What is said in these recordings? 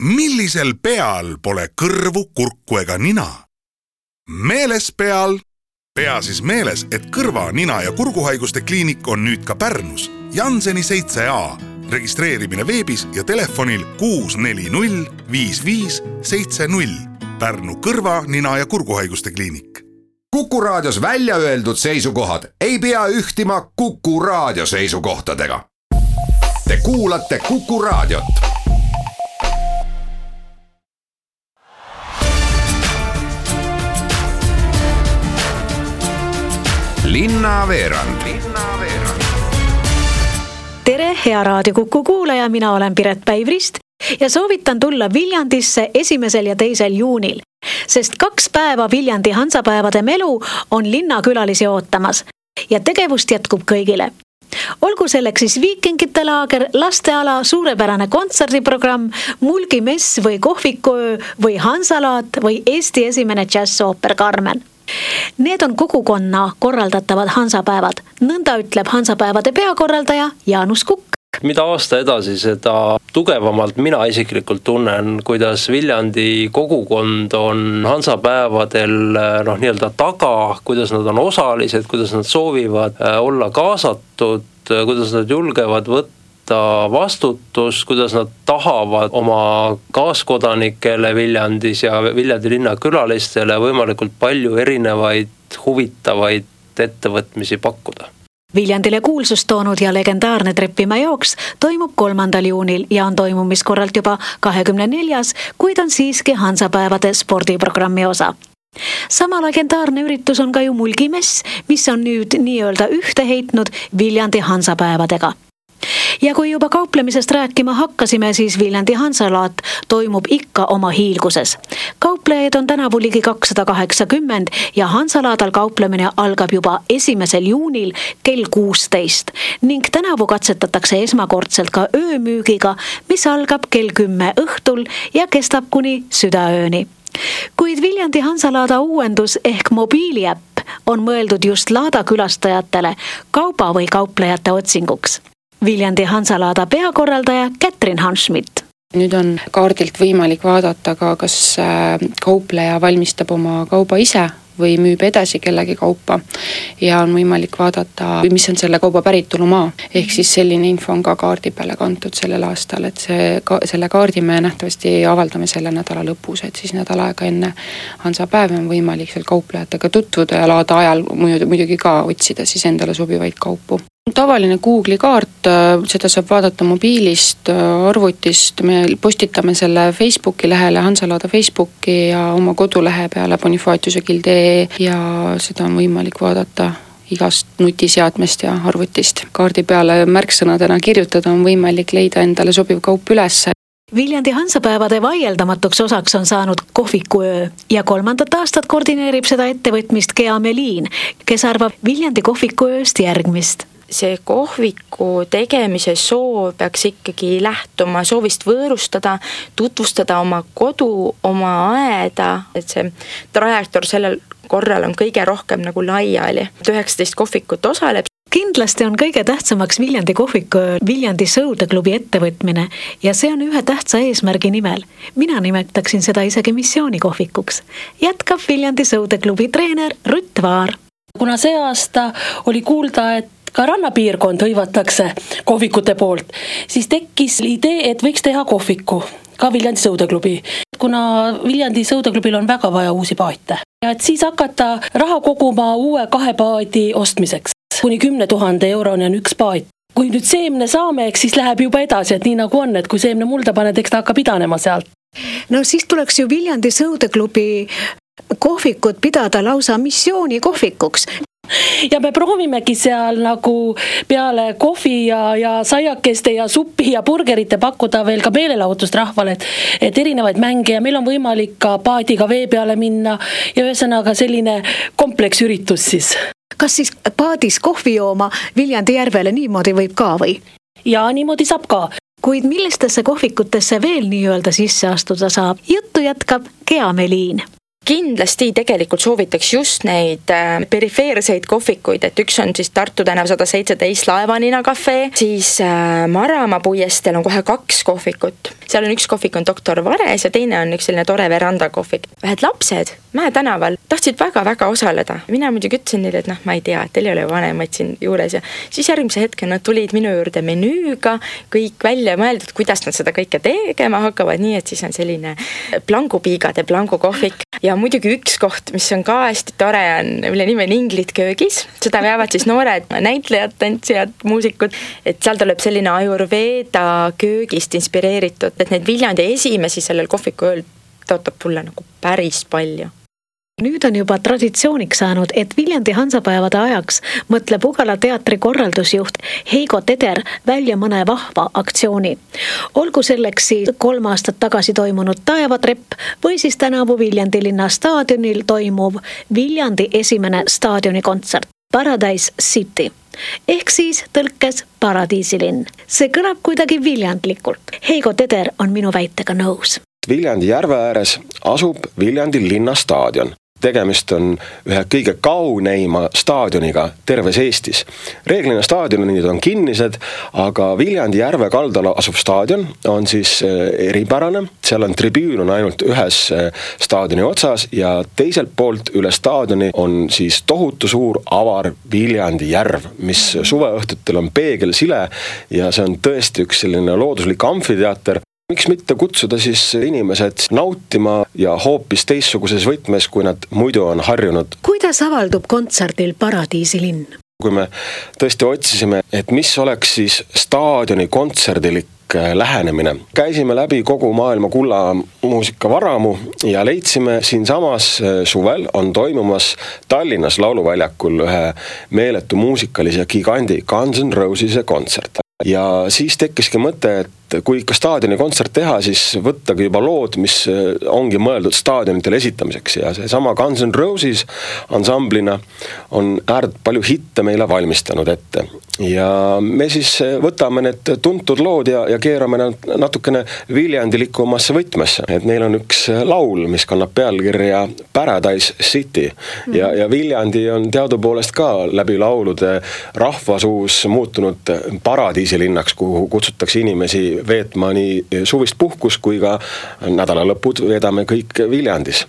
millisel peal pole kõrvu, kurku ega nina? meeles peal. pea siis meeles, et kõrva, nina ja kurguhaiguste kliinik on nüüd ka Pärnus, Janseni seitse A. registreerimine veebis ja telefonil kuus, neli, null, viis, viis, seitse, null. Pärnu kõrva, nina ja kurguhaiguste kliinik Kuku Raadios välja öeldud seisukohad ei pea ühtima Kuku Raadio seisukohtadega. Te kuulate Kuku Raadiot. Linnaveerand tere, hea Raadio Kuku kuulaja, mina olen Piret Päivrist ja soovitan tulla Viljandisse esimesel ja teisel juunil, sest kaks päeva Viljandi Hansapäevade melu on linnakülalisi ootamas ja tegevust jätkub kõigile. Olgu selleks siis viikingite laager, lasteala, suurepärane kontserdiprogramm, mulgimess või kohvikuöö või Hansalaat või Eesti esimene džässooper Carmen Need on kogukonna korraldatavad hansapäevad, nõnda ütleb hansapäevade peakorraldaja Jaanus Kukk. Mida aasta edasi, seda tugevamalt mina isiklikult tunnen, kuidas Viljandi kogukond on hansapäevadel noh, nii-öelda taga, kuidas nad on osalised, kuidas nad soovivad äh, olla kaasatud, kuidas nad julgevad võtta vastutust, kuidas nad tahavad oma kaaskodanikele Viljandis ja Viljandi linna külalistele võimalikult palju erinevaid huvitavaid ettevõtmisi pakkuda. Viljandile kuulsust toonud ja legendaarne Trepimäe jooks toimub kolmandal juunil ja on toimumiskorralt juba kahekümne neljas, kuid on siiski Hansapäevade spordiprogrammi osa. Sama legendaarne üritus on ka ju mulgimess, mis on nüüd nii-öelda ühte heitnud Viljandi Hansapäevadega ja kui juba kauplemisest rääkima hakkasime, siis Viljandi Hansalaat toimub ikka oma hiilguses. kauplejaid on tänavu ligi kakssada kaheksakümmend ja Hansalaadal kauplemine algab juba esimesel juunil kell kuusteist. Ning tänavu katsetatakse esmakordselt ka öömüügiga, mis algab kell kümme õhtul ja kestab kuni südaööni. Kuid Viljandi Hansalaada uuendus ehk mobiiliäpp on mõeldud just laada külastajatele kauba või kauplejate otsinguks Viljandi Hansalaada peakorraldaja Kätrin Hanschmidt nüüd on kaardilt võimalik vaadata ka, kas äh, kaupleja valmistab oma kauba ise või müüb edasi kellegi kaupa. Ja on võimalik vaadata, mis on selle kauba päritolumaa. ehk siis selline info on ka kaardi peale kantud sellel aastal, et see, ka selle kaardi me nähtavasti avaldame selle nädala lõpus, et siis nädal aega enne Hansapäevi on võimalik seal kauplejatega tutvuda ja laada ajal muidugi ka otsida siis endale sobivaid kaupu tavaline Google'i kaart, äh, seda saab vaadata mobiilist, äh, arvutist, me postitame selle Facebooki lehele, Hansalaada Facebooki ja oma kodulehe peale bonifaatiusegild.ee ja seda on võimalik vaadata igast nutiseadmest ja arvutist. kaardi peale märksõnadena kirjutada on võimalik leida endale sobiv kaup ülesse. Viljandi Hansapäevade vaieldamatuks osaks on saanud kohvikuöö ja kolmandat aastat koordineerib seda ettevõtmist Gea Melin, kes arvab Viljandi kohvikuööst järgmist see kohviku tegemise soov peaks ikkagi lähtuma soovist võõrustada, tutvustada oma kodu, oma aeda, et see trajektoor sellel korral on kõige rohkem nagu laiali, et üheksateist kohvikut osaleb kindlasti on kõige tähtsamaks Viljandi kohviku Viljandi Sõudeklubi ettevõtmine ja see on ühe tähtsa eesmärgi nimel. mina nimetaksin seda isegi missioonikohvikuks. jätkab Viljandi Sõudeklubi treener Rutt Vaar. kuna see aasta oli kuulda, et ka rannapiirkond hõivatakse kohvikute poolt, siis tekkis idee, et võiks teha kohviku ka Viljandi sõudeklubi, kuna Viljandi sõudeklubil on väga vaja uusi paate ja et siis hakata raha koguma uue kahe paadi ostmiseks. kuni kümne tuhande euroni on üks paat kui nüüd seemne saame, eks siis läheb juba edasi, et nii nagu on, et kui seemne mulda paned, eks ta hakkab idanema sealt. no siis tuleks ju Viljandi sõudeklubi kohvikut pidada lausa missioonikohvikuks ja me proovimegi seal nagu peale kohvi ja, ja saiakeste ja suppi ja burgerite pakkuda veel ka meelelahutust rahvale, et, et erinevaid mänge ja meil on võimalik ka paadiga vee peale minna ja ühesõnaga selline kompleksüritus siis. kas siis paadis kohvi jooma Viljandi järvele niimoodi võib ka või? ja niimoodi saab ka kuid millistesse kohvikutesse veel nii-öelda sisse astuda saab, juttu jätkab Gea Meliin kindlasti tegelikult soovitaks just neid äh, perifeerseid kohvikuid, et üks on siis Tartu tänav sada seitseteist Laevanina cafe, siis äh, Maramaa puiesteel on kohe kaks kohvikut. seal on üks kohvik on doktor Vares ja teine on üks selline tore veranda kohvik. ühed lapsed Mäe tänaval tahtsid väga-väga osaleda, mina muidugi ütlesin neile, et noh, ma ei tea, et teil ei ole vanemaid siin juures ja siis järgmise hetkel nad tulid minu juurde menüüga, kõik välja mõeldud, kuidas nad seda kõike tegema hakkavad, nii et siis on selline plangupiigade plangukohvik ja muidugi üks koht, mis on ka hästi tore, on, mille nimi on Inglid köögis, seda veavad siis noored näitlejad, tantsijad, muusikud, et seal tuleb selline Ayurveda köögist inspireeritud, et neid Viljandi esimesi sellel kohvikul tõotab tulla nagu päris palju nüüd on juba traditsiooniks saanud, et Viljandi Hansapäevade ajaks mõtleb Ugala teatri korraldusjuht Heigo Teder välja mõne vahva aktsiooni. olgu selleks siis kolm aastat tagasi toimunud taevatrepp või siis tänavu Viljandi linna staadionil toimuv Viljandi esimene staadionikontsert Paradise City ehk siis tõlkes paradiisilinn. see kõlab kuidagi viljandlikult. Heigo Teder on minu väitega nõus. Viljandi järve ääres asub Viljandi linnastaadion tegemist on ühe kõige kauneima staadioniga terves Eestis. reeglina staadionid on kinnised, aga Viljandi järve kaldal asuv staadion on siis äh, eripärane, seal on tribüün on ainult ühes äh, staadioni otsas ja teiselt poolt üle staadioni on siis tohutu suur avar Viljandi järv, mis suveõhtutel on peegelsile ja see on tõesti üks selline looduslik amfiteaater, miks mitte kutsuda siis inimesed nautima ja hoopis teistsuguses võtmes, kui nad muidu on harjunud. kuidas avaldub kontserdil Paradiisilinn? kui me tõesti otsisime, et mis oleks siis staadioni kontserdilik äh, lähenemine. käisime läbi kogu maailma kullamuusikavaramu ja leidsime siinsamas äh, suvel on toimumas Tallinnas Lauluväljakul ühe meeletu muusikalise gigandi Guns N Roses'e kontsert ja siis tekkiski mõte, et et kui ikka staadionikontsert teha, siis võttagi juba lood, mis äh, ongi mõeldud staadionitele esitamiseks ja seesama Guns N Roses ansamblina on ääretult palju hitte meile valmistanud ette. ja me siis äh, võtame need tuntud lood ja, ja keerame nad natukene viljandilikumasse võtmesse, et neil on üks äh, laul, mis kannab pealkirja Paradise City mm. ja, ja Viljandi on teadupoolest ka läbi laulude rahvasuus muutunud paradiisilinnaks, kuhu kutsutakse inimesi veetma nii suvist puhkust kui ka nädalalõpud veedame kõik Viljandis.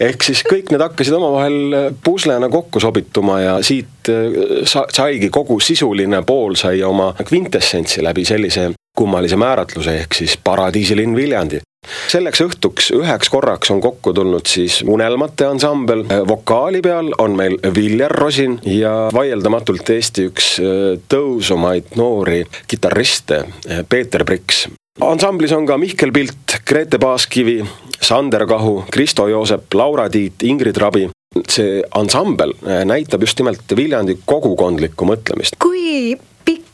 ehk siis kõik need hakkasid omavahel puslena kokku sobituma ja siit äh, sa-, saigi kogu sisuline pool sai oma kvintessentsi läbi sellise kummalise määratluse, ehk siis paradiisilinn Viljandi selleks õhtuks üheks korraks on kokku tulnud siis Unelmate ansambel, vokaali peal on meil Viljar Rosin ja vaieldamatult Eesti üks äh, tõusumaid noori kitarriste, äh, Peeter Priks. ansamblis on ka Mihkel Pilt, Grete Baaskivi, Sander Kahu, Kristo Joosep, Laura Tiit, Ingrid Rabi see ansambel äh, näitab just nimelt Viljandi kogukondlikku mõtlemist. kui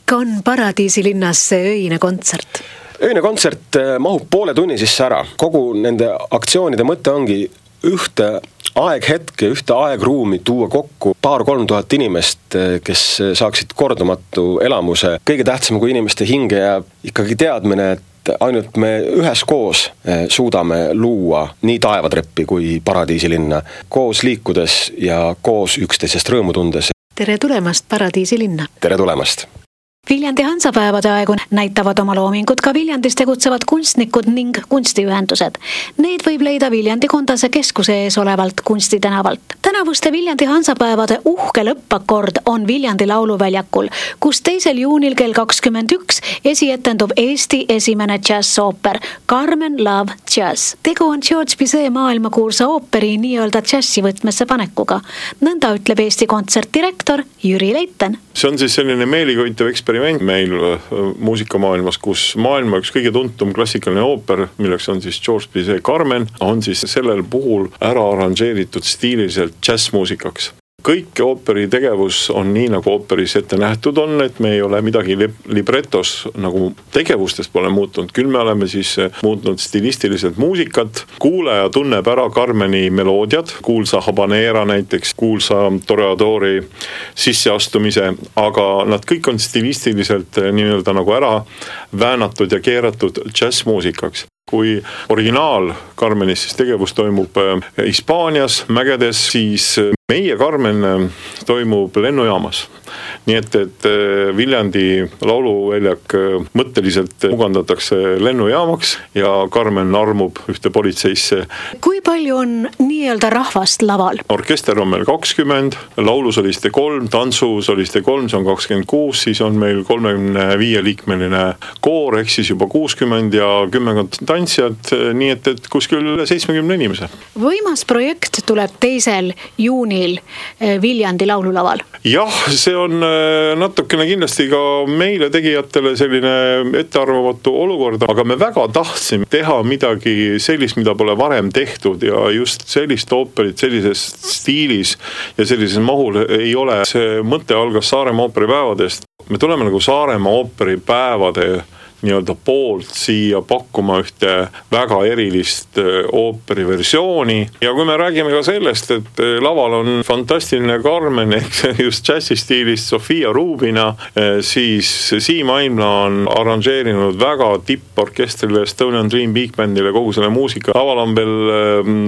pikk on Paradiisilinnas see öine kontsert? öine kontsert äh, mahub poole tunni sisse ära, kogu nende aktsioonide mõte ongi ühte aeghetke, ühte aegruumi tuua kokku paar-kolm tuhat inimest, äh, kes saaksid kordumatu elamuse. kõige tähtsam, kui inimeste hinge jääb ikkagi teadmine, et ainult me üheskoos äh, suudame luua nii taevatreppi kui paradiisilinna, koos liikudes ja koos üksteisest rõõmu tundes. tere tulemast Paradiisilinna! tere tulemast! Viljandi Hansapäevade aegu näitavad oma loomingut ka Viljandis tegutsevad kunstnikud ning kunstiühendused. Need võib leida Viljandi Kondase keskuse ees olevalt Kunstitänavalt. tänavuste Viljandi Hansapäevade uhke lõppakord on Viljandi Lauluväljakul, kus teisel juunil kell kakskümmend üks esietendub Eesti esimene džässooper Carmen Love Jazz. tegu on George Bizet maailmakuulsa ooperi nii-öelda džässi võtmesse panekuga. nõnda ütleb Eesti kontsertdirektor Jüri Leiten. see on siis selline meeliköitev eksperiment eksperiment meil äh, muusikamaailmas, kus maailma üks kõige tuntum klassikaline ooper, milleks on siis George Bizet Carmen, on siis sellel puhul ära arranžeeritud stiililiselt džässmuusikaks kõik ooperi tegevus on nii, nagu ooperis ette nähtud on, et me ei ole midagi libretos nagu tegevustes pole muutunud, küll me oleme siis eh, muutnud stilistiliselt muusikat. kuulaja tunneb ära Carmeni meloodiad, kuulsa habanera näiteks, kuulsa toreadori sisseastumise, aga nad kõik on stilistiliselt eh, nii-öelda nagu ära väänatud ja keeratud džässmuusikaks kui originaal Carmenis siis tegevus toimub Hispaanias mägedes, siis meie Karmen toimub lennujaamas nii et, et äh, Viljandi lauluväljak äh, mõtteliselt mugandatakse lennujaamaks ja Karmen armub ühte politseisse. kui palju on nii-öelda rahvast laval? orkester on meil kakskümmend, laulusoliste kolm, tantsusoliste kolm, see on kakskümmend kuus, siis on meil kolmekümne viie liikmeline koor, ehk siis juba kuuskümmend ja kümmekond tantsijat, nii et, et kuskil üle seitsmekümne inimese. võimas projekt tuleb teisel juunil Viljandi laululaval. jah, see on natukene kindlasti ka meile tegijatele selline ettearvamatu olukord, aga me väga tahtsime teha midagi sellist, mida pole varem tehtud ja just sellist ooperit sellises stiilis ja sellises mahul ei ole. see mõte algas Saaremaa ooperipäevadest, me tuleme nagu Saaremaa ooperipäevade nii-öelda poolt siia pakkuma ühte väga erilist äh, ooperi versiooni. ja kui me räägime ka sellest, et laval on fantastiline Carmen ehk just džässi stiilis Sofia Rubina, siis Siim Aimla on arranžeerinud väga tipporkestrile Estonian Dream Big Bandile kogu selle muusika. laval on veel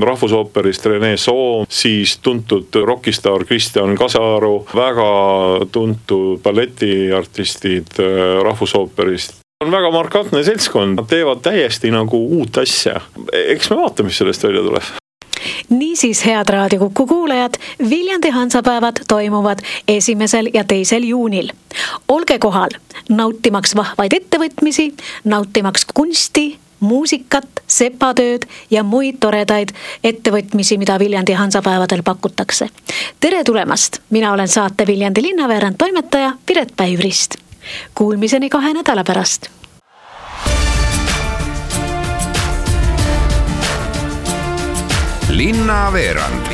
rahvusooperist Rene Soo, siis tuntud rokistaar Kristjan Kasaru, väga tuntud balletiartistid rahvusooperist on väga markantne seltskond, nad teevad täiesti nagu uut asja. eks me vaatame, mis sellest välja tuleb niisiis, head Raadio Kuku kuulajad, Viljandi hansapäevad toimuvad esimesel ja teisel juunil. olge kohal, nautimaks vahvaid ettevõtmisi, nautimaks kunsti, muusikat, sepatööd ja muid toredaid ettevõtmisi, mida Viljandi hansapäevadel pakutakse. tere tulemast, mina olen saate Viljandi linnaveerand toimetaja Piret Päivrist Kuulmiseni kahe nädala pärast. linnaveerand